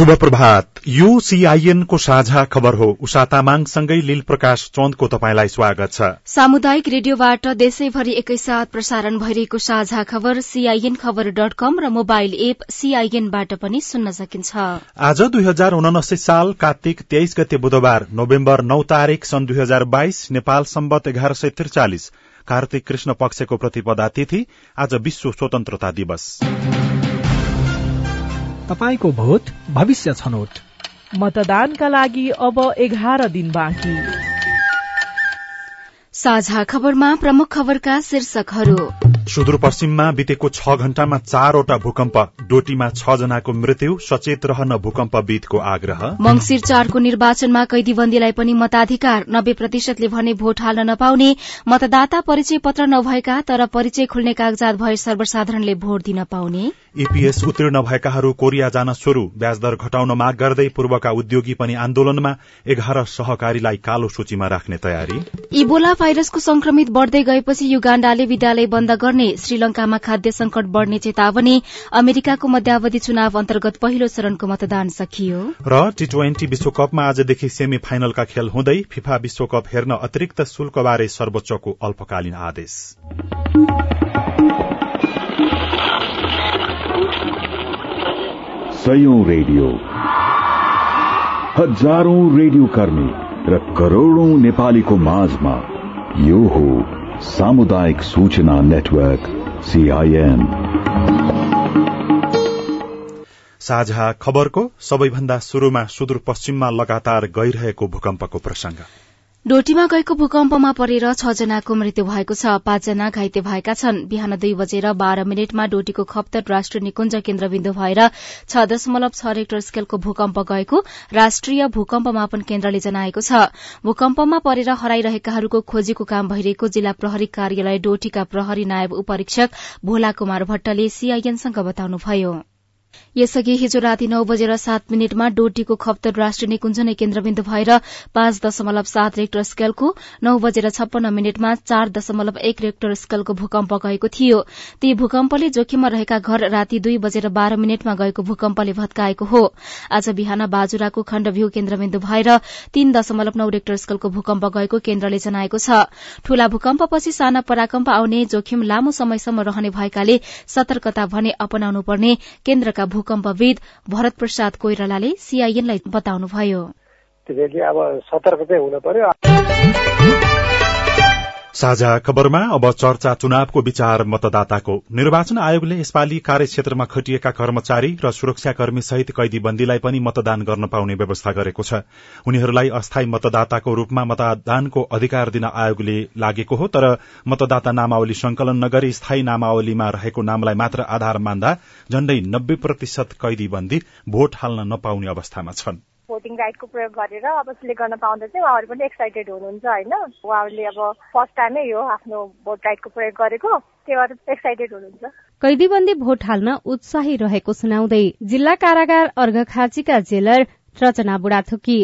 शुभ प्रभात यो सीआईएन को साझा खबर हो। उषा तामाङसँगै लील प्रकाश चन्दको तपाईँलाई स्वागत छ। सामुदायिक रेडियोबाट देशैभरि एकैसाथ प्रसारण भइरहेको साझा खबर सीआईएन खबर डट कम र मोबाइल एप सीआईएनबाट पनि सुन्न सकिन्छ। आज दुई हजार उनासी साल कार्तिक तेइस गते बुधबार नोभेम्बर नौ तारीक सन् दुई हजार बाइस नेपाल सम्बत एघार सय त्रिचालिस। कार्तिक कृष्ण पक्षको प्रतिपदा तिथि आज विश्व स्वतन्त्रता दिवस। तपाईँको भोट भविष्य छनौट। मतदानका लागि अब एघार दिन बाँकी। साझा खबरमा प्रमुख खबरका शीर्षकहरू। सुदूरपश्चिममा बितेको छ घण्टामा चारवटा भूकम्प डोटीमा छ जनाको मृत्यु सचेत रहन भूकम्पविदको आग्रह। मंगिर चारको निर्वाचनमा कैदीबन्दीलाई पनि मताधिकार नब्बे प्रतिशतले भने भोट हाल्न नपाउने मतदाता परिचय पत्र नभएका तर परिचय खुल्ने कागजात भए सर्वसाधारणले भोट दिन पाउने। ईपीएस उत्तीर्ण भएकाहरू कोरिया जान शुरू ब्याजदर घटाउन माग गर्दै पूर्वका उद्योगी पनि आन्दोलनमा एघार सहकारीलाई कालो सूचीमा राख्ने तयारी। इबोला भाइरसको संक्रमित बढ़दै गएपछि युगाण्डाले विद्यालय बन्द गर्ने श्रीलंकामा खाद्य संकट बढ़ने चेतावनी अमेरिकाको मध्यावधि चुनाव अन्तर्गत पहिलो चरणको मतदान सकियो। र टी ट्वेन्टी विश्वकपमा आजदेखि सेमी फाइनलका खेल हुँदै फिफा विश्वकप हेर्न अतिरिक्त शुल्कबारे सर्वोच्चको अल्पकालीन आदेश। सयौं रेडियो। हजारौं रेडियो कर्मी र करोड़ौं नेपालीको माझमा यो हो सामुदायिक सूचना नेटवर्क सीआईएन साझा खबरको सबैभन्दा शुरूमा सुदूरपश्चिममा लगातार गइरहेको भूकम्पको प्रसंग डोटीमा गएको भूकम्पमा परेर छ जनाको मृत्यु भएको छ। पाँचजना घाइते भएका छन्। बिहान दुई बजेर बाह्र मिनटमा डोटीको खप्तर राष्ट्रिय निकुञ्ज केन्द्रबिन्दु भएर छ दशमलव छ रेक्टर स्केलको भूकम्प गएको राष्ट्रिय भूकम्प मापन केन्द्रले जनाएको छ। भूकम्पमा परेर हराइरहेकाहरूको खोजीको काम भइरहेको जिल्ला प्रहरी कार्यालय डोटीका प्रहरी नायब उपरीक्षक भोला कुमार भट्टले सीआईएनसँग बताउनुभयो। यसअघि हिजो राति नौ बजेर सात मिनटमा डोटीको खप्तर राष्ट्रिय निकुञ्ज नै केन्द्रबिन्दु भएर पाँच दशमलव सात रेक्टर स्केलको नौ बजेर छप्पन्न मिनटमा चार दशमलव एक रेक्टर स्केलको भूकम्प गएको थियो। ती भूकम्पले जोखिममा रहेका घर राति दुई बजेर बाह्र मिनटमा गएको भूकम्पले भत्काएको हो। आज बिहान बाजुराको खण्डभ्यू केन्द्रबिन्दु भएर तीन दशमलव नौ रेक्टर स्केलको भूकम्प गएको केन्द्रले जनाएको छ। ठूला भूकम्पपछि साना पराकम्प आउने जोखिम लामो समयसम्म रहने भएकाले सतर्कता भने अपनाउनु पर्ने भूकम्पविद भरत प्रसाद कोइरालाले सीआईएनलाई बताउनुभयो। साझा खबरमा अब चर्चा चुनावको विचार मतदाताको। निर्वाचन आयोगले यसपालि कार्यक्षेत्रमा खटिएका कर्मचारी र सुरक्षाकर्मी सहित कैदीबन्दीलाई पनि मतदान गर्न पाउने व्यवस्था गरेको छ। उनीहरूलाई अस्थायी मतदाताको रूपमा मतदानको अधिकार दिन आयोगले लागेको हो तर मतदाता नामावली संकलन नगरी स्थायी नामावलीमा रहेको नामलाई मात्र आधार मान्दा झण्डै नब्बे प्रतिशत कैदीबन्दी भोट हाल्न नपाउने अवस्थामा छन्। भोटिङ राइटको प्रयोग गरेर अब सिलेक्ट गर्न पाउँदा चाहिँ उहाँहरू पनि एक्साइटेड हुनुहुन्छ होइन? उहाँहरूले अब फर्स्ट टाइमै यो आफ्नो भोट राइटको प्रयोग गरेको त्यही भएर एक्साइटेड हुनुहुन्छ। कैदीबन्दी भोट हाल्न उत्साही रहेको सुनाउँदै जिल्ला कारागार अर्घखाँचीका जेलर रचना बुढाथुकी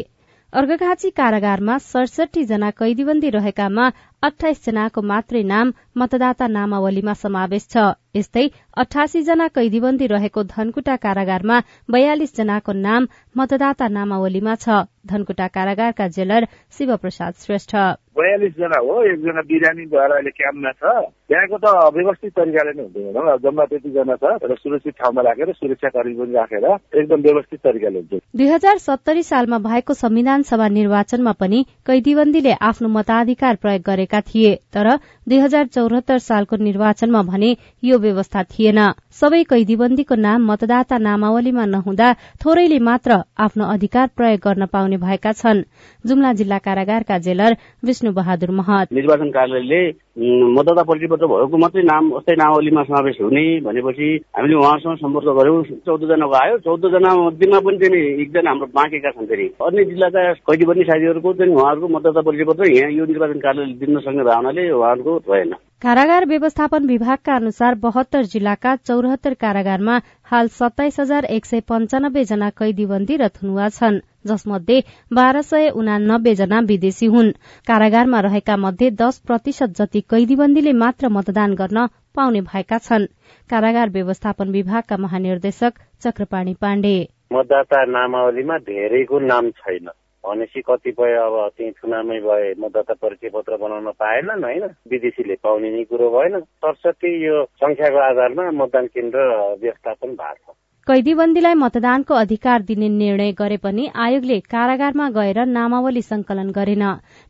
अर्घखाँची कारागारमा सडसठी जना कैदीबन्दी रहेकामा अठाइस जनाको मात्रै नाम मतदाता नामावलीमा समावेश छ। यस्तै अठासी जना कैदीबन्दी रहेको धनकुटा कारागारमा बयालिस जनाको नाम मतदाता नामावलीमा छ। धनकुटा कारागारका जेलर शिव प्रसाद श्रेष्ठ। बयालिस जना हो। एकजना बिरामी भएर अहिले क्याम्पमा छ। त्यहाँको त व्यवस्थित तरिकाले नै हुन्छ भनौँ जम्मा त्यतिजना छ र सुरक्षित ठाउँमा राखेर सुरक्षाकर्मी पनि राखेर एकदम व्यवस्थित तरिकाले हुन्छ। दुई हजार सत्तरी सालमा भएको संविधान सभा निर्वाचनमा पनि कैदीबन्दीले आफ्नो मताधिकार प्रयोग गरेका थिए तर दुई हजार चौरात्तर सालको निर्वाचनमा भने यो व्यवस्था थिएन। सबै कैदीबन्दीको नाम मतदाता नामावलीमा नहुँदा थोरैले मात्र आफ्नो अधिकार प्रयोग गर्न पाउने भएका छन्। जुम्ला जिल्ला कारागारका जेलर विष्णु बहादुर महत। निर्वाचन कार्यालयले मतदाता परिचय पत्र भएको मात्रै नाम अस्थायी नामावलीमा समावेश हुने भनेपछि हामीले उहाँसँग सम्पर्क गर्यौँ चौध जनाको आयो। चौध जना मध्येमा पनि चाहिँ एकजना हाम्रो बाँकेका छन् फेरि अन्य जिल्लाका कैदीबन्दी साथीहरूको चाहिँ उहाँहरूको मतदाता परिचय पत्र यहाँ यो निर्वाचन कार्यालयले दिन नसक्ने हुनाले उहाँहरूको भएन कारागार व्यवस्थापन विभागका अनुसार बहत्तर जिल्लाका चौरात्तर कारागारमा हाल सत्ताइस हजार एक सय पञ्चानब्बे जना कैदीबन्दी र थुनुवा छन् जसमध्ये बाह्र सय उनानब्बे जना विदेशी हुन्। कारागारमा रहेका मध्ये दश प्रतिशत जति कैदीबन्दीले मात्र मतदान गर्न पाउने भएका छन्। कारागार व्यवस्थापन विभागका महानिर्देशक चक्रपाणी पाण्डे। मतदाता नामावलीमा धेरैको नाम छैन। भनेपछि कतिपय अब त्यही चुनावमै भए मतदाता परिचय पत्र बनाउन पाएनन् होइन। विदेशीले पाउने नै कुरो भएन। सरस्वती यो संख्याको आधारमा मतदान केन्द्र व्यवस्थापन भएको छ। कैदीबन्दीलाई मतदानको अधिकार दिने निर्णय गरे पनि आयोगले कारागारमा गएर नामावली संकलन गरेन।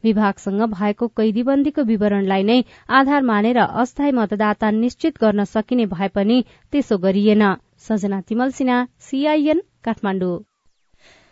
विभागसँग भएको कैदीबन्दीको विवरणलाई नै आधार मानेर अस्थायी मतदाता निश्चित गर्न सकिने भए पनि त्यसो गरिएन। सजना तिमल सिन्हा सीआईएन काठमाडौँ।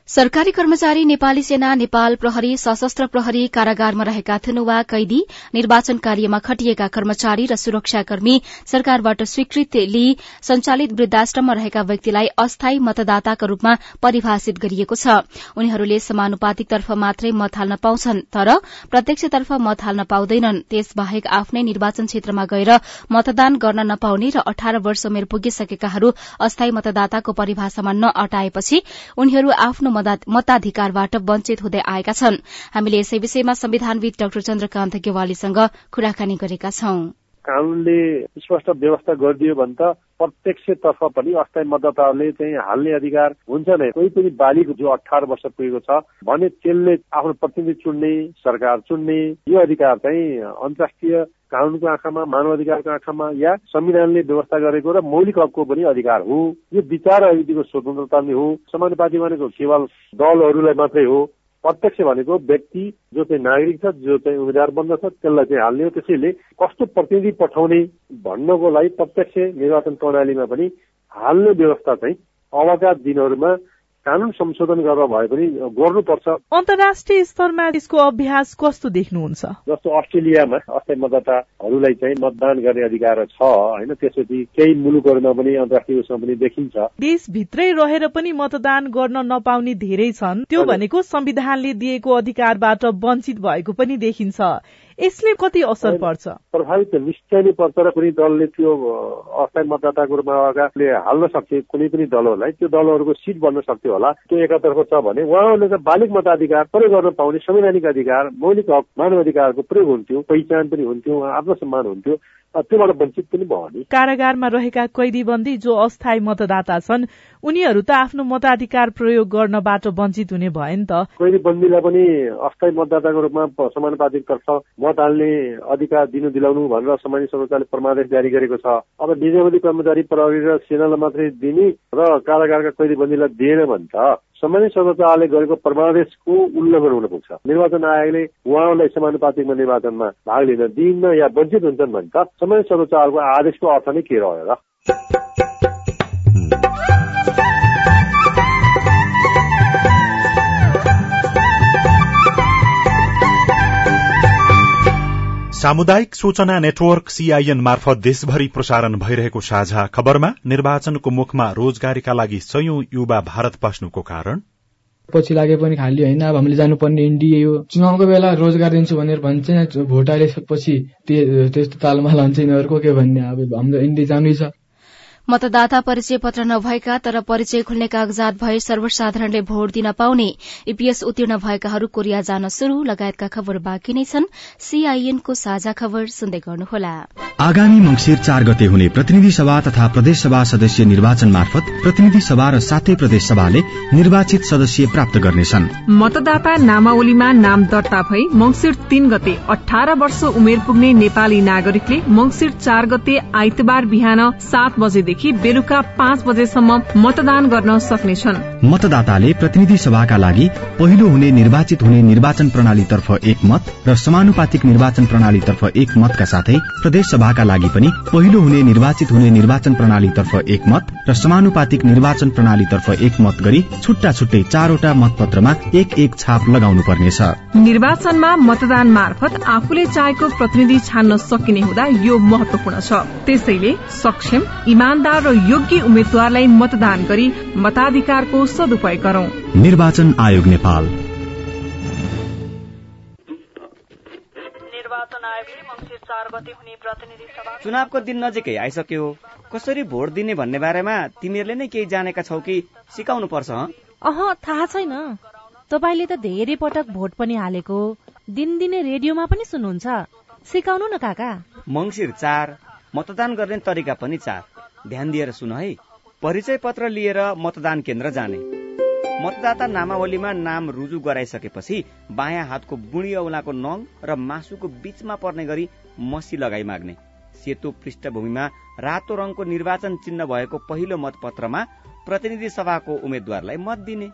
सरकारी कर्मचारी नेपाली सेना नेपाल प्रहरी सशस्त्र प्रहरी कारागारमा रहेका थुनुवा कैदी निर्वाचन कार्यमा खटिएका कर्मचारी र सुरक्षाकर्मी सरकारबाट स्वीकृति लिई संचालित वृद्धाश्रममा रहेका व्यक्तिलाई अस्थायी मतदाताका रूपमा परिभाषित गरिएको छ। उनीहरूले समानुपातिकतर्फ मात्रै मत हाल्न पाउँछन् तर प्रत्यक्षतर्फ मत हाल्न पाउँदैनन्। त्यसबाहेक आफ्नै निर्वाचन क्षेत्रमा गएर मतदान गर्न नपाउने र अठार वर्ष उमेर पुगिसकेकाहरू अस्थायी मतदाताको परिभाषामा नअटाएपछि उनीहरू आफ्नो मताधिकारबाट वञ्चित हुँदै आएका छन्। हामीले यसै विषयमा संविधानविद डाक्टर चन्द्रकान्त गेवालीसँग कुराकानी गरेका छौं। कानूनले स्पष्ट व्यवस्था गरिदियो भने त प्रत्यक्षतर्फ पनि अस्थायी मतदाताहरूले चाहिँ हाल्ने अधिकार हुन्छ नै। कोही पनि बालिक जो अठार वर्ष पुगेको छ भने त्यसले आफ्नो प्रतिनिधि चुन्ने सरकार चुन्ने यो अधिकार चाहिँ अन्तर्राष्ट्रिय कानूनको आँखामा मानव अधिकारको आँखामा या संविधानले व्यवस्था गरेको र मौलिक हकको पनि अधिकार हो। यो विचार अभिवृद्धिको स्वतन्त्रता नै हो। समानुपाति भनेको केवल दलहरूलाई मात्रै हो। प्रत्यक्ष भनेको व्यक्ति जो चाहिँ नागरिक छ जो चाहिँ उम्मेद्वार बन्दछ त्यसलाई चाहिँ हाल्ने हो। त्यसैले कस्तो प्रतिनिधि पठाउने भन्नको लागि प्रत्यक्ष निर्वाचन प्रणालीमा पनि हाल्ने व्यवस्था चाहिँ अबका दिनहरूमा कानून संशोधन गरेर भए पनि गर्नुपर्छ। अन्तर्राष्ट्रिय स्तरमा यसको अभ्यास कस्तो देख्नुहुन्छ? जस्तो अस्ट्रेलियामा अस्थायी मतदाताहरूलाई चाहिँ मतदान गर्ने अधिकार छ होइन? त्यसपछि केही मुलुकहरूमा पनि अन्तर्राष्ट्रिय उसमा पनि देखिन्छ। देशभित्रै रहेर पनि मतदान गर्न नपाउने धेरै छन्। त्यो भनेको संविधानले दिएको अधिकारबाट वञ्चित भएको पनि देखिन्छ। यसले कति असर पर्छ? प्रभावित निश्चय नै पर्छ र कुनै दलले त्यो अस्थायी मतदाताको रूपमा अगाले हाल्न सक्थे कुनै पनि दलहरूलाई त्यो दलहरूको सिट बन्न सक्थ्यो होला। त्यो एकातर्फ छ भने उहाँहरूले त बालिक मताधिकार प्रयोग गर्न पाउने संवैधानिक अधिकार मौलिक हक मानव अधिकारको प्रयोग हुन्थ्यो पहिचान पनि हुन्थ्यो आत्मसम्मान हुन्थ्यो। त्योबाट वञ्चित पनि भयो नि। कारागारमा रहेका कैदीबन्दी जो अस्थायी मतदाता छन् उनीहरू त आफ्नो मताधिकार प्रयोग गर्नबाट वञ्चित हुने भए नि त। कैदीबन्दीलाई पनि अस्थायी मतदाताको रूपमा समानुपातिकतर्फ मत हाल्ने अधिकार दिनु दिलाउनु भनेर सामान्य सर्वोच्चले परमादेश जारी गरेको छ। अब निजामती कर्मचारी प्रहरी र सेनालाई मात्रै दिने र कारागारका कैदीबन्दीलाई दिएन भने त सामान्य सर्वोच्चले गरेको परमादेशको उल्लङ्घन हुन पुग्छ निर्वाचन आयोगले उहाँहरूलाई समानुपातिकमा निर्वाचनमा भाग लिन दिइन्न या वञ्चित हुन्छन् भने त सामान्य सर्वोच्चको आदेशको अर्थ नै के रह्यो र? सामुदायिक सूचना नेटवर्क सीआईएन मार्फत देशभरि प्रसारण भइरहेको साझा खबरमा निर्वाचनको मुखमा रोजगारीका लागि सयौं युवा भारत पस्नुको कारण। पछि लागे पनि खाली होइन अब हामीले जानुपर्ने इन्डिया हो। चुनावको बेला रोजगार दिन्छु भनेर भन्छ भोट हालेपछि त्यस्तो तालमाल हुन्छ यिनीहरूको के भन्ने अब हाम्रो इन्डिया जानै छ। मतदाता परिचय पत्र नभएका तर परिचय खुल्ने कागजात भए सर्वसाधारणले भोट दिन पाउने। ईपीएस उत्तीर्ण भएकाहरू कोरिया जान शुरू लगायतका खबर बाँकी नै छन्। सीआईएनको साझा खबर सुन्दै गर्नुहोला। आगामी मंगिर चार गते हुने प्रतिनिधि सभा तथा प्रदेश सभा सदस्य निर्वाचन मार्फत प्रतिनिधि सभा र सातै प्रदेश सभाले निर्वाचित सदस्य प्राप्त गर्नेछन्। मतदाता नामावलीमा नाम दर्ता भई मंगिर तीन गते अठार वर्ष उमेर पुग्ने नेपाली नागरिकले मंगिर चार गते आइतबार बिहान सात बजे देखि बेलुका पाँच बजेसम्म मतदान गर्न सक्नेछन्। मतदाताले प्रतिनिधि सभाका लागि पहिलो हुने निर्वाचित हुने निर्वाचन प्रणालीतर्फ एक मत र समानुपातिक निर्वाचन प्रणालीतर्फ एक मतका साथै प्रदेश सभाका लागि पनि पहिलो हुने निर्वाचित हुने निर्वाचन प्रणालीतर्फ एक मत र समानुपातिक निर्वाचन प्रणालीतर्फ एक मत गरी छुट्टा छुट्टै चारवटा मतपत्रमा एक एक छाप लगाउनु पर्नेछ निर्वाचनमा मतदान मार्फत आफूले चाहेको प्रतिनिधि छान्न सकिने हुँदा यो महत्वपूर्ण छ। त्यसैले सक्षम इमान्दार र योग्य उम्मेद्वारलाई मतदान गरी मताधिकारको सदुपयोग गरौं। निर्वाचन आयोग नेपाल। चुनावको दिन नजिकै आइसक्यो कसरी भोट दिने भन्ने बारेमा तिमीहरूले नै केही जानेका छौ कि सिकाउनु पर्छ अह थाहा छैन। तपाईँले त धेरै पटक भोट पनि हालेको दिनदिनै रेडियोमा पनि सुन्नुहुन्छ। सिकाउनु न काका। मङ्सिर चार। मतदान गर्ने तरिका पनि चार ध्यान दिएर सुन है। परिचय पत्र लिएर मतदान केन्द्र जाने। मतदाता नामावलीमा नाम रुजु गराइसकेपछि बायाँ हातको बुढी औलाको नङ र मासुको बीचमा पर्ने गरी मसी लगाई माग्ने। सेतो पृष्ठभूमिमा रातो रङको निर्वाचन चिन्ह भएको पहिलो मतपत्रमा प्रतिनिधि सभाको उम्मेद्वारलाई मत दिने।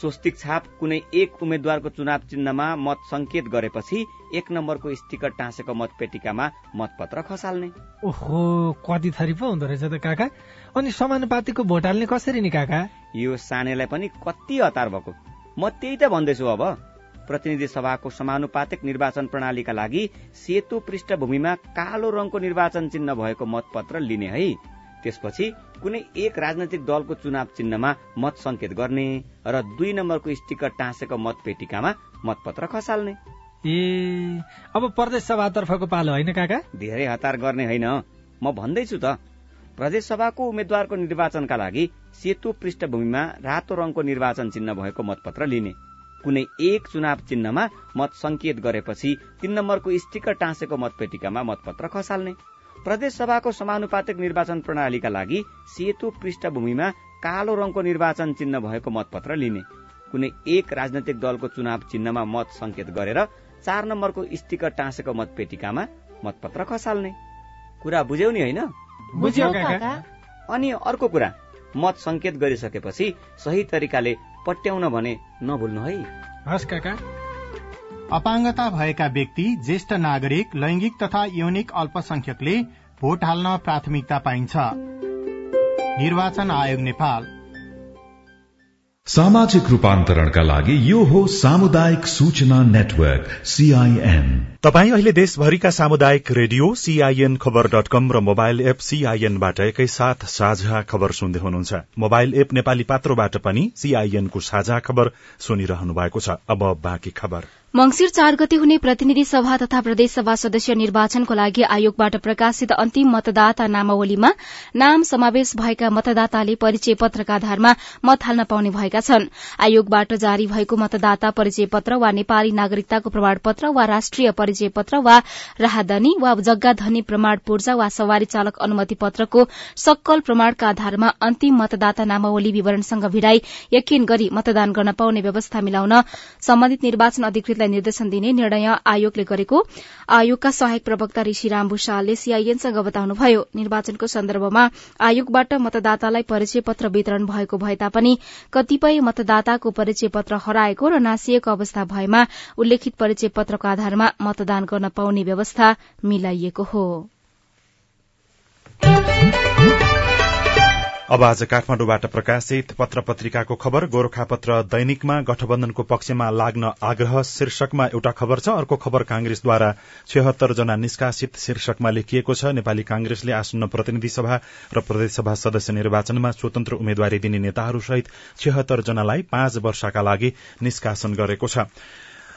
स्वस्तिक छाप कुनै एक उम्मेद्वारको चुनाव चिन्हमा मत संकेत गरेपछि एक नम्बरको स्टिकर टाँसेको मतपेटिकामा मतपत्र खसाल्ने। ओहो कति थरी पो हुँदो रहेछ त काका। अनि समानुपातिको भोट हाल्ने कसरी नि काका? यो सानेलाई पनि कति हतार भएको? म त्यही त भन्दैछु अब। प्रतिनिधि सभाको समानुपातिक निर्वाचन प्रणालीका लागि सेतो पृष्ठभूमिमा कालो रङको निर्वाचन चिन्ह भएको मतपत्र लिने है। त्यसपछि कुनै एक राजनैतिक दलको चुनाव चिन्हमा मत संकेत गर्ने र दुई नम्बरको स्टिकर टाँसेको मतपेटिकामा मतपत्र खसाल्ने। ए अब प्रदेश सभातर्फको पालो होइन काका? धेरै हतार गर्ने होइन। म भन्दैछु त प्रदेश सभाको उम्मेद्वारको निर्वाचनका लागि सेतो पृष्ठभूमिमा रातो रङको निर्वाचन चिन्ह भएको मतपत्र लिने। कुनै एक चुनाव चिन्हमा मत संकेत गरेपछि तीन नम्बरको स्टिकर टाँसेको मतपेटिकामा मतपत्र खसाल्ने। प्रदेश सभाको समानुपातिक निर्वाचन प्रणालीका लागि सेतो पृष्ठभूमिमा कालो रङको निर्वाचन चिन्ह भएको मतपत्र लिने। कुनै एक राजनैतिक दलको चुनाव चिन्हमा मत संकेत गरेर चार नम्बरको स्टिकर टाँसेको मतपेटिकामा मतपत्र खसाल्ने। कुरा बुझ्यौ नि होइन? अनि अर्को कुरा मत संकेत गरिसकेपछि सही तरिकाले पट्याउन भने नभुल्नु है। हस् काका। अपाङ्गता भएका व्यक्ति ज्येष्ठ नागरिक लैंगिक तथा यौनिक अल्पसंख्यकले भोट हाल्न प्राथमिकता पाइन्छ। निर्वाचन आयोग नेपाल। सामाजिक रूपान्तरणका लागि यो हो सामुदायिक सूचना नेटवर्क सीआईएन तपाई अहिले देशभरिका सामुदायिक radio C I N khabar dot com र मोबाइल एप सीआईएनबाट एकैसाथ साझा खबर सुन्दै हुनुहुन्छ। मोबाइल एप नेपाली पात्रोबाट पनि सीआईएनको साझा खबर सुनिरहनु भएको छ। अब बाँकी खबर। मंगिर चार गते हुने प्रतिनिधि सभा तथा प्रदेशसभा सदस्य निर्वाचनको लागि आयोगबाट प्रकाशित अन्तिम मतदाता नामावलीमा नाम समावेश भएका मतदाताले परिचय पत्रका आधारमा मत हाल्न पाउने भएका छन्। आयोगबाट जारी भएको मतदाता परिचय पत्र वा नेपाली नागरिकताको प्रमाणपत्र वा राष्ट्रिय परिचय पत्र वा राहदानी वा जग्गाधनी प्रमाण पूर्जा वा सवारी चालक अनुमति पत्रको सक्कल प्रमाणका आधारमा अन्तिम मतदाता नामावली विवरणसँग भिडाई यकिन गरी मतदान गर्न पाउने व्यवस्था मिलाउन सम्बन्धित निर्वाचन अधिकृतलाई निर्देशन दिने निर्णय आयोगले गरेको। आयोगका सहायक प्रवक्ता ऋषिराम भूषालले सीआईएनसँग बताउनुभयो निर्वाचनको सन्दर्भमा आयोगबाट मतदातालाई परिचय पत्र वितरण भएको भए तापनि कतिपय मतदाताको परिचय पत्र हराएको र नासिएको अवस्था भएमा उल्लेखित परिचय पत्रको आधारमा मतदान गर्न पाउने व्यवस्था मिलाइएको हो। अब आज काठमाडौँबाट प्रकाशित पत्र पत्रिकाको खबर गोर्खापत्र दैनिकमा गठबन्धनको पक्षमा लाग्न आग्रह शीर्षकमा एउटा खबर छ। अर्को खबर कांग्रेसद्वारा छिहत्तर जना निष्कासित शीर्षकमा लेखिएको छ। नेपाली कांग्रेसले आसन्न प्रतिनिधि सभा र प्रदेशसभा सदस्य निर्वाचनमा स्वतन्त्र उम्मेद्वारी दिने नेताहरूसहित छिहत्तर जनालाई पाँच वर्षका लागि निष्कासन गरेको छ।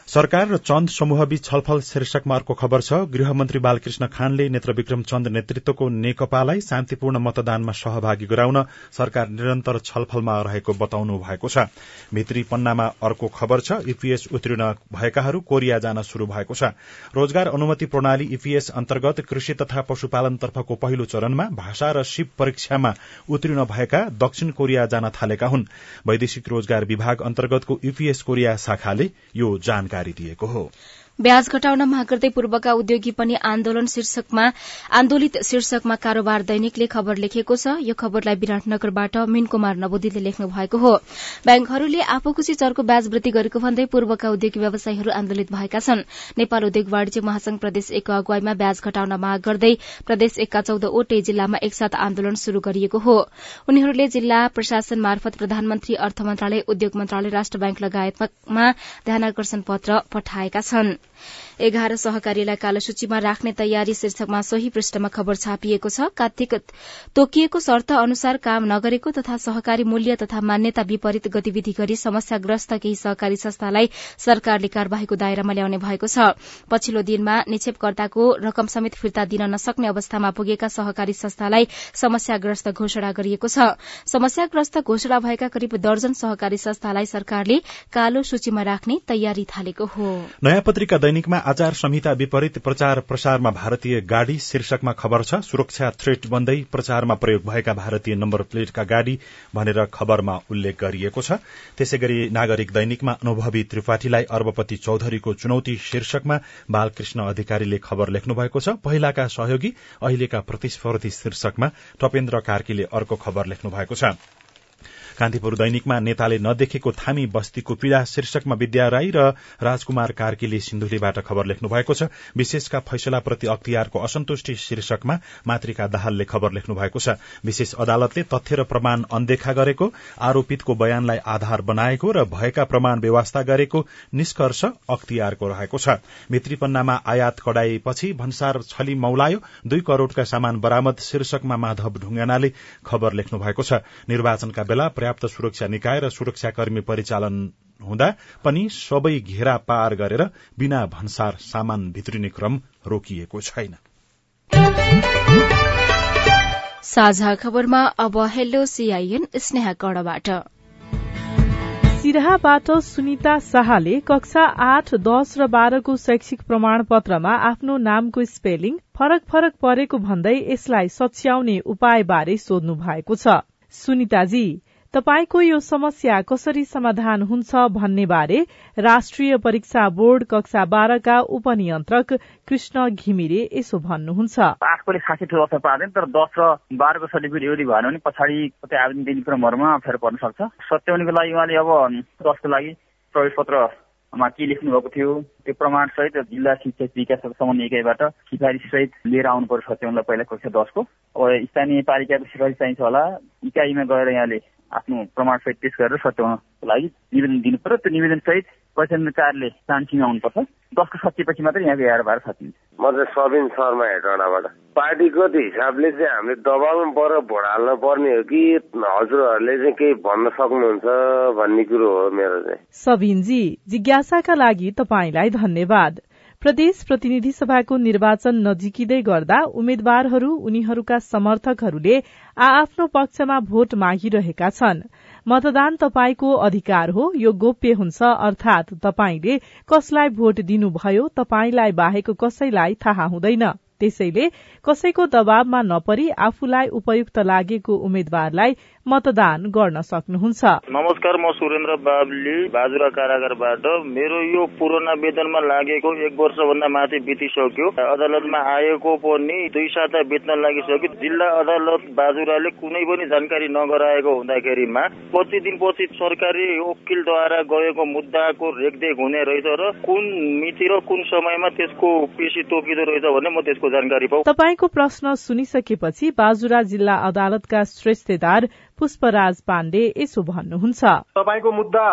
सरकार र चन्द समूहबीच छलफल शीर्षकमा अर्को खबर छ। गृहमन्त्री बालकृष्ण खानले नेत्रविक्रम चन्द नेतृत्वको नेकपालाई शान्तिपूर्ण मतदानमा सहभागी गराउन सरकार निरन्तर छलफलमा रहेको बताउनु भएको छ। भित्री पन्नामा अर्को खबर छ। ईपीएस उत्तीर्ण भएकाहरू कोरिया जान शुरू भएको छ। रोजगार अनुमति प्रणाली ईपीएस अन्तर्गत कृषि तथा पशुपालनतर्फको पहिलो चरणमा भाषा र सिप परीक्षामा उत्तीर्ण भएका दक्षिण कोरिया जान थालेका हुन्। वैदेशिक रोजगार विभाग अन्तर्गतको ईपीएस कोरिया शाखाले यो जानकारी जानकारी दिएको हो। ब्याज घटाउन माग गर्दै पूर्वका उद्योगी पनि आन्दोलन शीर्षकमा आन्दोलित शीर्षकमा कारोबार दैनिकले खबर लेखेको छ। यो खबरलाई विराटनगरबाट मीन कुमार नवोदीले लेख्नु भएको हो। ब्याङ्कहरूले आफूखुशी चरको ब्याज वृद्धि गरेको भन्दै पूर्वका उद्योगी व्यवसायीहरू आन्दोलित भएका छन्। नेपाल उद्योग वाणिज्य महासंघ प्रदेश एकको अगुवाईमा ब्याज घटाउन माग गर्दै प्रदेश एकका चौधवटै जिल्लामा एकसाथ आन्दोलन शुरू गरिएको हो। उनीहरूले जिल्ला प्रशासन मार्फत प्रधानमन्त्री अर्थ मन्त्रालय उद्योग मन्त्रालय राष्ट्र ब्याङ्क लगायतमा ध्यानकर्षण पत्र पठाएका छन्। एघार सहकारीलाई कालो सूचीमा राख्ने तयारी शीर्षकमा सोही पृष्ठमा खबर छापिएको छ। कार्तिक तोकिएको शर्त अनुसार काम नगरेको तथा सहकारी मूल्य तथा मान्यता विपरीत गतिविधि गरी समस्याग्रस्त केही सहकारी संस्थालाई सरकारले कार्यवाहीको दायरामा ल्याउने भएको छ। पछिल्लो दिनमा निक्षेपकर्ताको रकम समेत फिर्ता दिन नसक्ने अवस्थामा पुगेका सहकारी संस्थालाई समस्याग्रस्त घोषणा गरिएको छ। समस्याग्रस्त घोषणा भएका करिब दर्जन सहकारी संस्थालाई सरकारले कालो सूचीमा राख्ने तयारी थालेको हो। नयाँ पत्रिका दैनिकमा आचार संहिता विपरीत प्रचार प्रसारमा भारतीय गाड़ी शीर्षकमा खबर छ सुरक्षा थ्रेट बन्दै प्रचारमा प्रयोग भएका भारतीय नम्बर प्लेटका गाड़ी भनेर खबरमा उल्लेख गरिएको छ। त्यसै गरी नागरिक दैनिकमा अनुभवी त्रिपाठीलाई अर्बपति चौधरीको चुनौती शीर्षकमा बालकृष्ण अधिकारीले खबर लेख्नु भएको छ। पहिलाका सहयोगी अहिलेका प्रतिस्पर्धी शीर्षकमा टपेन्द्र कार्कीले अर्को खबर लेख्नु भएको छ। कान्तिपुर दैनिकमा नेताले नदेखेको थामी बस्तीको पीड़ा शीर्षकमा विद्या राई र राजकुमार कार्कीले सिन्धुलीबाट खबर लेख्नु भएको छ। विशेषका फैसलाप्रति अख्तियारको असन्तुष्टि शीर्षकमा मातृका दाहालले खबर लेख्नु भएको छ। विशेष अदालतले तथ्य र प्रमाण अनदेखा गरेको आरोपितको बयानलाई आधार बनाएको र भएका प्रमाण व्यवस्था गरेको निष्कर्ष अख्तियारको रहेको छ। भित्रीपन्नामा आयात कडाएपछि भन्सार छली मौलायो दुई करोड़का सामान बरामद शीर्षकमा माधव ढुङ्गानाले खबर लेख्नु भएको छ। निर्वाचनका बेला पर्याप्त सुरक्षा निकाय र सुरक्षाकर्मी परिचालन हुँदा पनि सबै घेरा पार गरेर बिना भन्सार सामान भित्रिने क्रम रोकिएको छैन। साझा खबरमा अब hello C I N Sneha कड़बाट सिराहाबाट सुनिता शाहले कक्षा आठ दश र बाह्रको शैक्षिक प्रमाण पत्रमा आफ्नो नामको स्पेलिङ फरक फरक परेको भन्दै यसलाई सच्याउने उपायबारे सोध्नु भएको छ। सुनिताजी तपाईँको यो समस्या कसरी समाधान हुन्छ भन्ने बारे राष्ट्रिय परीक्षा बोर्ड कक्षा बाह्रका उपनियन्त्रक कृष्ण घिमिरे यसो भन्नुहुन्छ। आठकोले खासै ठुलो असर पार्दैन तर दस र बाह्रको सर्टिफिकेट एउटी भएन भने पछाडि कतै आवेदन दिने क्रमहरूमा अप्ठ्यारो पर्न सक्छ। सत्याउनेको लागि उहाँले अब दसको लागि प्रवेश पत्रमा के लेख्नु भएको थियो त्यो प्रमाण सहित जिल्ला शिक्षा विकास समन्वय इकाइबाट सिफारिस सहित लिएर आउनु पर्छ सत्याउनलाई पहिला कक्षा दसको। अब स्थानीय पालिकाको सिफारिस चाहिन्छ होला इकाइमा गएर यहाँले आफ्नो प्रमाण सहित पेश गरेर सच्याउनको लागि निवेदन दिनु पर्यो त्यो निवेदन सहित प्रशासन कार्यालय चान्सिङ आउनुपर्छ। दसको सकिएपछि मात्रै यहाँको एघार बाह्र सकिन्छ। म चाहिँ सबिन शर्मा हेटौँडाबाट पार्टीको हिसाबले चाहिँ हामीले दबाउनु पर्यो भोट हाल्नु पर्ने हो कि हजुरहरूले चाहिँ केही भन्न सक्नुहुन्छ भन्ने कुरो हो मेरो चाहिँ। सबिनजी जिज्ञासाका लागि तपाईँलाई धन्यवाद। प्रदेश प्रतिनिधि सभाको निर्वाचन नजिकिँदै गर्दा उम्मेद्वारहरू उनीहरूका समर्थकहरूले आ आफ्नो पक्षमा भोट मागिरहेका छन्। मतदान तपाईँको अधिकार हो यो गोप्य हुन्छ अर्थात तपाईँले कसलाई भोट दिनुभयो तपाईँलाई बाहेक कसैलाई थाहा हुँदैन। त्यसैले कसैको दबावमा नपरी आफूलाई उपयुक्त लागेको उम्मेद्वारलाई मतदान गर्न सक्नुहुन्छ। नमस्कार म सुरेन्द्र बाबली बाजुरा कारागारबाट। मेरो यो पुराना वेतनमा लागेको एक वर्षभन्दा माथि बितिसक्यो। अदालतमा आएको पनि दुई साता बित्न लागिसक्यो। जिल्ला अदालत बाजुराले कुनै पनि जानकारी नगराएको हुँदाखेरिमा पच्चिस दिनपछि सरकारी वकिलद्वारा गएको मुद्दाको रेखदेख हुने रहेछ र कुन मिति र कुन समयमा त्यसको पेशी तोकिँदो रहेछ भने म त्यसको जानकारी पाऊ तपाईँको प्रश्न सुनिसकेपछि बाजुरा जिल्ला अदालतका श्रेष्ठदार पुष्पराज पाण्डे यसो भन्नुहुन्छ। तपाईँको मुद्दा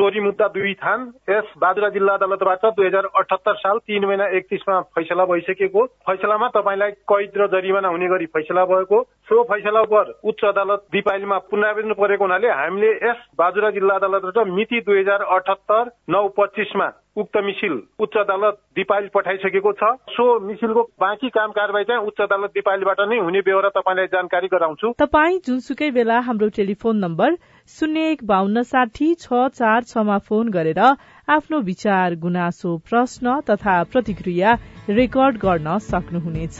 चोरी मुद्दा दुई थान। यस बाजुरा जिल्ला अदालतबाट दुई हजार अठहत्तर साल तीन महिना एकतिसमा फैसला भइसकेको। फैसलामा तपाईँलाई कैद र जरिमाना हुने गरी फैसला भएको। सो फैसला उप उच्च अदालत दिपाइलीमा पुनरावेदन परेको हुनाले हामीले यस बाजुरा जिल्ला अदालतबाट मिति दुई हजार अठहत्तर नौ पच्चिसमा उक्त मिसिल उच्च अदालत दिपाइल पठाइसकेको छ। सो मिसिलको बाँकी काम कारवाही चाहिँ उच्च अदालत दिपाइलबाट नै हुने बेहोरा तपाईँलाई जानकारी गराउँछु। तपाईँ जुनसुकै बेला हाम्रो टेलिफोन नम्बर शून्य एक बान्न साठी छ चार छमा फोन गरेर आफ्नो विचार गुनासो प्रश्न तथा प्रतिक्रिया रेकर्ड गर्न सक्नुहुनेछ।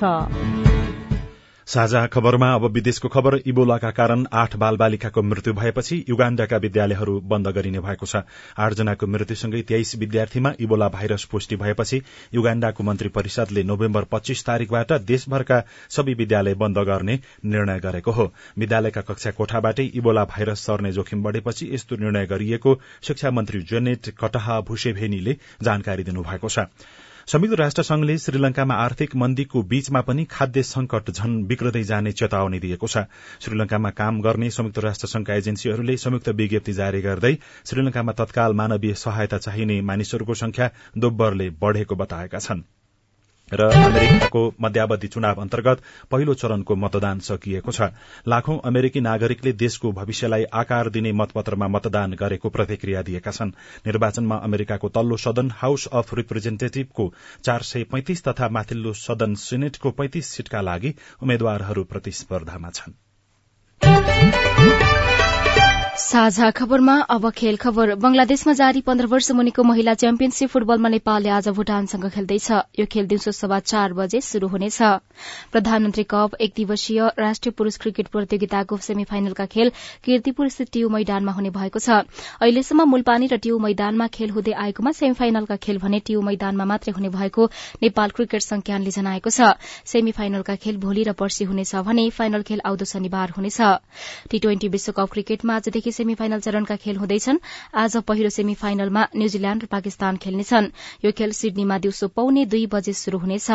साझा खबरमा अब विदेशको खबर इबोलाका कारण आठ बाल बालिकाको मृत्यु भएपछि युगाण्डाका विद्यालयहरू बन्द गरिने भएको छ। आठजनाको मृत्युसँगै तेइस विद्यार्थीमा इबोला भाइरस पुष्टि भएपछि युगाण्डाको मन्त्री परिषदले नोभेम्बर पच्चीस तारीकबाट देशभरका सबै विद्यालय बन्द गर्ने निर्णय गरेको हो। विद्यालयका कक्षा कोठाबाटै इबोला भाइरस सर्ने जोखिम बढ़ेपछि यस्तो निर्णय गरिएको शिक्षा मन्त्री जेनेट कटहा भुसेभेनीले जानकारी दिनुभएको छ। संयुक्त राष्ट्र संघले श्रीलंकामा आर्थिक मन्दीको बीचमा पनि खाद्य संकट झन बिग्रदै जाने चेतावनी दिएको छ। श्रीलंकामा काम गर्ने संयुक्त राष्ट्र संघका एजेन्सीहरूले संयुक्त विज्ञप्ति जारी गर्दै श्रीलंकामा तत्काल मानवीय सहायता चाहिने मानिसहरूको संख्या दोब्बरले बढ़ेको बताएका छन्। र अमेरिकाको मध्यावधि चुनाव अन्तर्गत पहिलो चरणको मतदान सकिएको छ। लाखौं अमेरिकी नागरिकले देशको भविष्यलाई आकार दिने मतपत्रमा मतदान गरेको प्रतिक्रिया दिएका छन्। निर्वाचनमा अमेरिकाको तल्लो सदन हाउस अफ रिप्रेजेन्टेटिभको चार सय पैंतिस तथा माथिल्लो सदन सिनेटको पैंतिस सीटका लागि उम्मेद्वारहरू प्रतिस्पर्धामा छन्। साझा खबरमा अब खेल खबर। बंगलादेशमा जारी पन्ध्र वर्ष मुनिको महिला च्याम्पियनशीप फुटबलमा नेपालले आज भूटानसँग खेल्दैछ। यो खेल दिउँसो सभा चार बजे शुरू हुनेछ। प्रधानमन्त्री कप एक दिवसीय राष्ट्रिय पुरूष क्रिकेट प्रतियोगिताको सेमी फाइनलका खेल किर्तिपुर स्थित टियु मैदानमा हुने भएको छ। अहिलेसम्म मूलपानी र टियु मैदानमा खेल हुँदै आएकोमा सेमी फाइनलका खेल भने टियु मैदानमा मात्रै हुने भएको नेपाल क्रिकेट संज्ञानले जनाएको छ। सेमी फाइनलका खेल भोलि र पर्सि हुनेछ भने फाइनल खेल आउँदो शनिबार हुनेछ। टी ट्वेन्टी विश्वकप क्रिकेटमा सेमी फाइनल चरणका खेल हुँदैछन्। आज पहिलो सेमी फाइनलमा न्यूजील्याण्ड र पाकिस्तान खेल्नेछन्। यो खेल सिडनीमा दिउँसो पौने दुई बजे शुरू हुनेछ।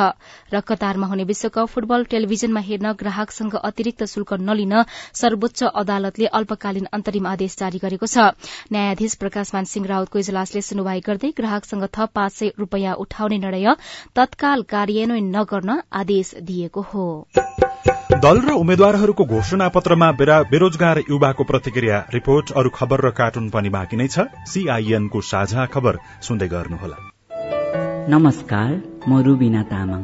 र कतारमा हुने विश्वकप फुटबल टेलिभिजनमा हेर्न ग्राहकसँग अतिरिक्त शुल्क नलिन सर्वोच्च अदालतले अल्पकालीन अन्तरिम आदेश जारी गरेको छ। न्यायाधीश प्रकाशमान सिंह रावतको इजलासले सुनवाई गर्दै ग्राहकसँग थप पाँच सय रूपियाँ उठाउने निर्णय तत्काल कार्यान्वयन नगर्न आदेश दिएको हो। दल र उम्मेद्वारहरूको घोषणा पत्रमा बेरोजगार युवाको प्रतिक्रिया रिपोर्ट अरू खबर र कार्टुन पनि बाँकी नै छ। सीआईएनको साझा खबर सुन्दै गर्नुहोला। नमस्कार म रुबिना तामाङ।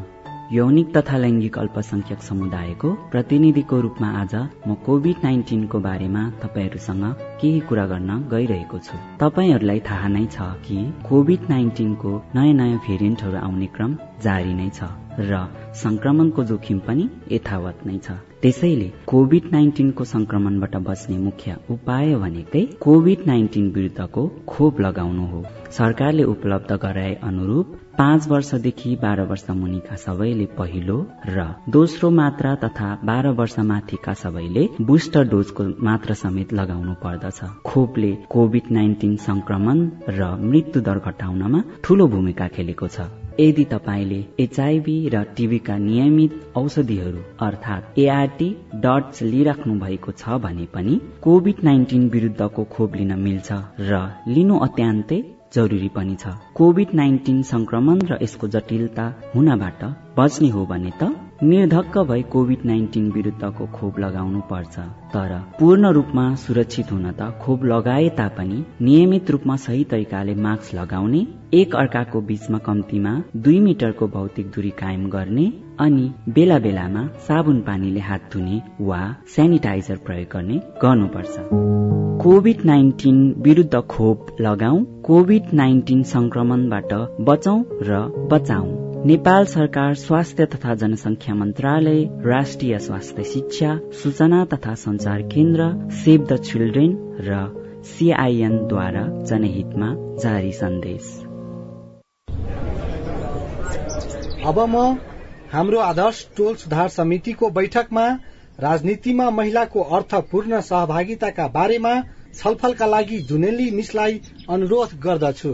यौनिक तथा लैङ्गिक अल्पसंख्यक समुदायको प्रतिनिधिको रूपमा आज म कोविड नाइन्टिनको बारेमा तपाईँहरूसँग केही कुरा गर्न गइरहेको छु। तपाईँहरूलाई थाहा नै छ कि कोविड नाइन्टिनको नयाँ नयाँ भेरिएन्टहरू आउने क्रम जारी नै छ र संक्रमणको जोखिम पनि यथावत नै छ। त्यसैले कोविड नाइन्टिनको संक्रमणबाट बच्ने मुख्य उपाय भनेकै कोविड नाइन्टिन विरुद्धको खोप लगाउनु हो। सरकारले उपलब्ध गराए अनुरूप पाँच वर्षदेखि बाह्र वर्ष मुनिका सबैले पहिलो र दोस्रो मात्रा तथा बाह्र वर्ष माथिका सबैले बुस्टर डोजको मात्रा समेत लगाउनु पर्दछ। खोपले कोविड नाइन्टिन संक्रमण र मृत्यु दर घटाउनमा ठूलो भूमिका खेलेको छ। यदि तपाईँले एचआईभी र टीबीका नियमित औषधिहरू अर्थात एआरटी डट्स लिइराख्नु भएको छ भने पनि कोविड नाइन्टिन विरुद्धको खोप लिन मिल्छ र लिनु अत्यन्तै जरुरी पनि छ। कोविड नाइन्टिन संक्रमण र यसको जटिलता हुनबाट बच्ने हो भने त निर्धक्क भई कोविड नाइन्टिन विरुद्धको खोप लगाउनु पर्छ। तर पूर्ण रूपमा सुरक्षित हुन त खोप लगाए तापनि नियमित रूपमा सही तरिकाले मास्क लगाउने एक अर्काको बीचमा कम्तीमा दुई मिटरको भौतिक दूरी कायम गर्ने अनि बेला बेलामा साबुन पानीले हात धुने वा सेनिटाइजर प्रयोग गर्ने गर्नुपर्छ। कोविड नाइन्टिन विरुद्ध खोप लगाऊ कोविड नाइन्टिन संक्रमणबाट बचौं र बचाऊ। नेपाल सरकार स्वास्थ्य तथा जनसंख्या मन्त्रालय राष्ट्रिय स्वास्थ्य शिक्षा सूचना तथा संचार केन्द्र सेभ द चिल्ड्रेन र सीआईएनद्वारा जनहितमा जारी सन्देश। अब म हाम्रो आदर्श टोल सुधार समितिको बैठकमा राजनीतिमा महिलाको अर्थपूर्ण सहभागिताका बारेमा छलफलका लागि जुनेली मिसलाई अनुरोध गर्दछु।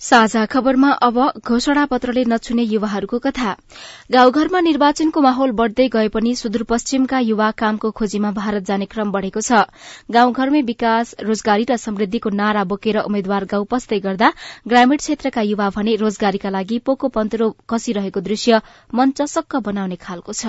साझा खबरमा अब घोषणा पत्रले नछुने युवाहरूको कथा। गाउँघरमा निर्वाचनको माहौल बढ़दै गए पनि सुदूरपश्चिमका युवा कामको खोजीमा भारत जाने क्रम बढ़ेको छ। गाउँघरमै विकास रोजगारी र समृद्धिको नारा बोकेर उम्मेद्वार गाउँ पस्दै गर्दा ग्रामीण क्षेत्रका युवा भने रोजगारीका लागि पोको पन्तरो कसिरहेको दृश्य मन चसक्क बनाउने खालको छ।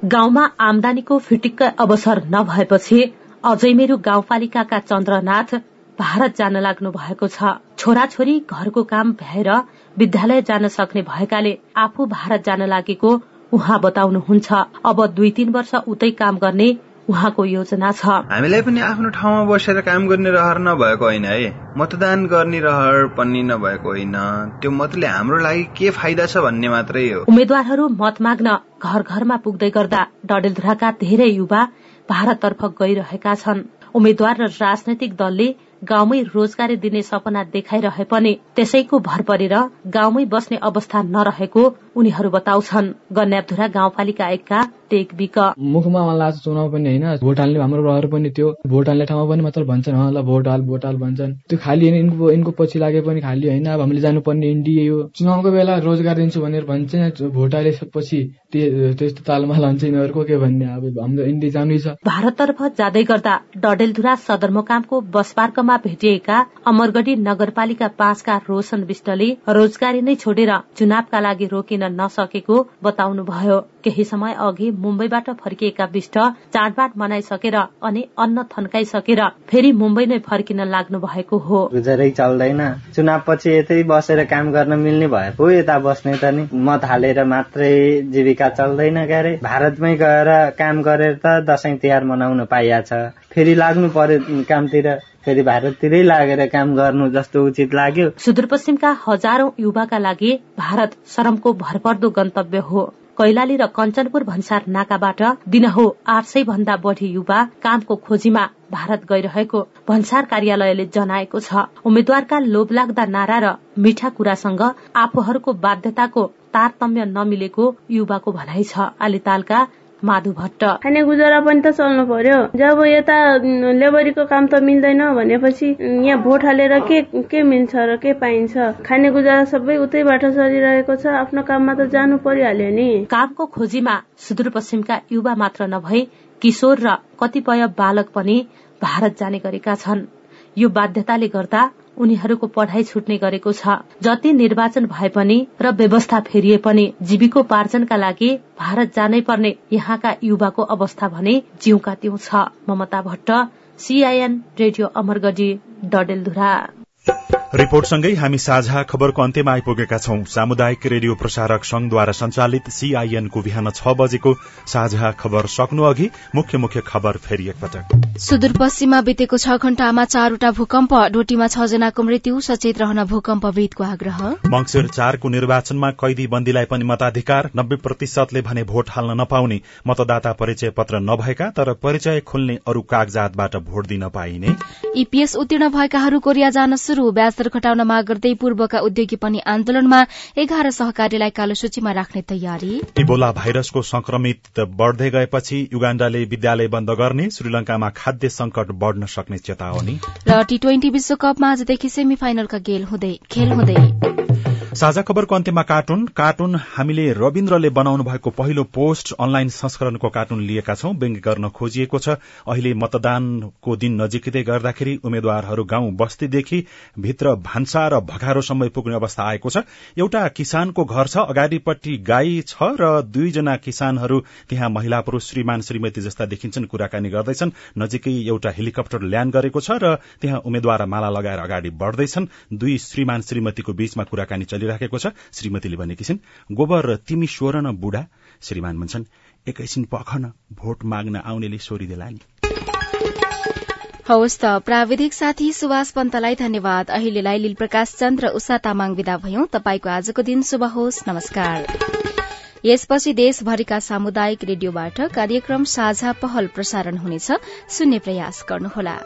गाउँमा आमदानीको फिटिक्क अवसर नभएपछि अझै मेरो गाउँपालिकाका चन्द्रनाथ भारत जान लाग्नु भएको छ। छोराछोरी घरको काम भएर विद्यालय जान सक्ने भएकाले आफू भारत जान लागेको उहाँ बताउनुहुन्छ। अब दुई तीन वर्ष उतै काम गर्ने उहाँको योजना छ। हामीलाई पनि आफ्नो ठाउँमा बसेर काम गर्ने रहर नभएको होइन है। मतदान गर्ने रहर पनि नभएको होइन। त्यो मतले हाम्रो लागि के फाइदा छ भन्ने मात्रै हो। उम्मेद्वारहरू मत माग्न घर घरमा पुग्दै गर्दा डडेलधुराका धेरै युवा भारततर्फ गइरहेका छन्। उम्मेद्वार र राजनैतिक दलले गाउँमै रोजगारी दिने सपना देखाइरहे पनि त्यसैको भर परेर गाउँमै बस्ने अवस्था नरहेको उनीहरू बताउँछन्। गन्यापधुरा गाउँपालिका एकका टेक बिक। मुखमा मलाई चुनाव पनि होइन। भोट हाल्ने हाम्रो रहर पनि त्यो भोट हाल्ने ठाउँमा पनि मात्र भन्छन्। ल भोट हाल भोट हाल भन्छन्। त्यो खालि यिनको यिनको पछि लागे पनि खालि होइन। अब हामीले जानुपर्ने इन्डिया हो। चुनावको बेला रोजगार दिन्छु भनेर भन्छ। भोट हालिसकेपछि त्यस्तो तालमाल हुन्छ यिनीहरूको। के भन्ने? अब हाम्रो इन्डिया जानु छ। भारततर्फ जाँदै गर्दा डडेलधुरा सदरमुकामको बस पार्कमा भेटिएका अमरगढी नगरपालिका पाँचका रोशन विष्टले रोजगारी नै छोडेर चुनावका लागि रोकिन नसकेको बताउनुभयो। केही समय अघि मुम्बईबाट फर्किएका विष्ट चाडबाड मनाइसकेर अनि अन्न थन्काइसकेर फेरि मुम्बई नै फर्किन लाग्नु भएको हो। गुजरै चल्दैन। चुनाव पछि यतै बसेर काम गर्न मिल्ने भए पो यता बस्ने त नि। मत हालेर मात्रै जीविका चल्दैन क्यारे। भारतमै गएर काम गरेर त दसैँ तिहार मनाउन पाइया छ। फेरि लाग्नु पर्यो कामतिर फेरि भारततिरै लागेर काम गर्नु जस्तो उचित लाग्यो। सुदूरपश्चिमका हजारौं युवाका लागि भारत श्रमको भरपर्दो गन्तव्य हो। कैलाली र कञ्चनपुर भन्सार नाकाबाट दिनहो आठ सय भन्दा बढ़ी युवा कामको खोजीमा भारत गइरहेको भन्सार कार्यालयले जनाएको छ। उम्मेद्वारका लोभलाग्दा नारा र मिठा कुरासँग आफूहरूको बाध्यताको तारतम्य नमिलेको युवाको भनाइ छ। आलितालका माधु भट्ट। खाने गुजारा पनि त चल्नु पर्यो। जब यता लेबरीको काम त मिल्दैन भनेपछि यहाँ भोट हालेर के के मिल्छ र के पाइन्छ? खाने गुजारा सबै उतैबाट चलिरहेको छ। आफ्नो काममा त जानु परिहाल्यो नि। कामको खोजीमा सुदूरपश्चिमका युवा मात्र नभई किशोर र कतिपय बालक पनि भारत जाने गरेका छन्। यो बाध्यताले गर्दा उनीहरूको पढ़ाई छुट्ने गरेको छ। जति निर्वाचन भए पनि र व्यवस्था फेरिए पनि जीविकोपार्जनका लागि भारत जानै पर्ने यहाँका युवाको अवस्था भने जिउका त्यौ छ। Mamata Bhatt C I N radio Amargadhi Dadeldhura. रिपोर्टसँगै हामी साझा खबरको अन्त्यमा आइपुगेका छौं। सामुदायिक रेडियो प्रसारक संघद्वारा संचालित सीआईएनको बिहान छ बजेको साझा खबर सक्नु अघि मुख्य मुख्य खबर फेरि एकपटक। सुदूरपश्चिममा बितेको छ घण्टामा चारवटा भूकम्प डोटीमा छ जनाको मृत्यु सचेत रहन भूकम्पविदको आग्रह। मंगिर चारको निर्वाचनमा कैदी बन्दीलाई पनि मताधिकार नब्बे प्रतिशतले भने भोट हाल्न नपाउने मतदाता परिचय पत्र नभएका तर परिचय खुल्ने अरू कागजातबाट भोट दिन पाइने। ईपीएस उत्तीर्ण भएकाहरू कोरिया जान शुरू ब्याज दर घटाउन माग गर्दै पूर्वका उद्योगी पनि आन्दोलनमा एघार सहकारीलाई कालो सूचीमा राख्ने तयारी। इबोला भाइरसको संक्रमित बढ़दै गएपछि युगाण्डाले विद्यालय बन्द गर्ने श्रीलंकामा खाद्य संकट बढ़न सक्ने चेतावनी। र टी ट्वेन्टी विश्वकपमा आजदेखि सेमी फाइनलका खेल हुँदै। साझा खबरको अन्त्यमा कार्टुन। कार्टुन हामीले रविन्द्रले बनाउनु भएको पहिलो पोस्ट अनलाइन संस्करणको कार्टुन लिएका छौं। व्यङ्ग्य गर्न खोजिएको छ। अहिले मतदानको दिन नजिकै गर्दाखेरि उम्मेद्वारहरू गाउँ बस्तीदेखि भित्र भान्सा र भगारोसम्म पुग्ने अवस्था आएको छ। एउटा किसानको घर छ अगाडिपट्टि गाई छ र दुईजना किसानहरू त्यहाँ महिला पुरूष श्रीमान श्रीमती जस्ता देखिन्छन् कुराकानी गर्दैछन्। नजिकै एउटा हेलिकप्टर ल्याण्ड गरेको छ र त्यहाँ उम्मेद्वार माला लगाएर अगाडि बढ़दैछन्। दुई श्रीमान श्रीमतीको बीचमा कुराकानी चलिराखेको छ। श्रीमतीले भनेकी छिन् गोबर तिमी स्वर न बुढा। श्रीमान भन्छन् एकैछिन पखन भोट माग्न आउनेले सोरिदेला नि। हवस् त प्राविधिक साथी सुभाष पन्तलाई धन्यवाद। अहिलेलाई लील प्रकाश चन्द्र उषा तामाङ विदा भयौं। तपाईँको आजको दिन शुभ होस्। नमस्कार। यसपछि देशभरिका सामुदायिक रेडियोबाट कार्यक्रम साझा पहल प्रसारण हुनेछ। सुन्ने प्रयास गर्नुहोला।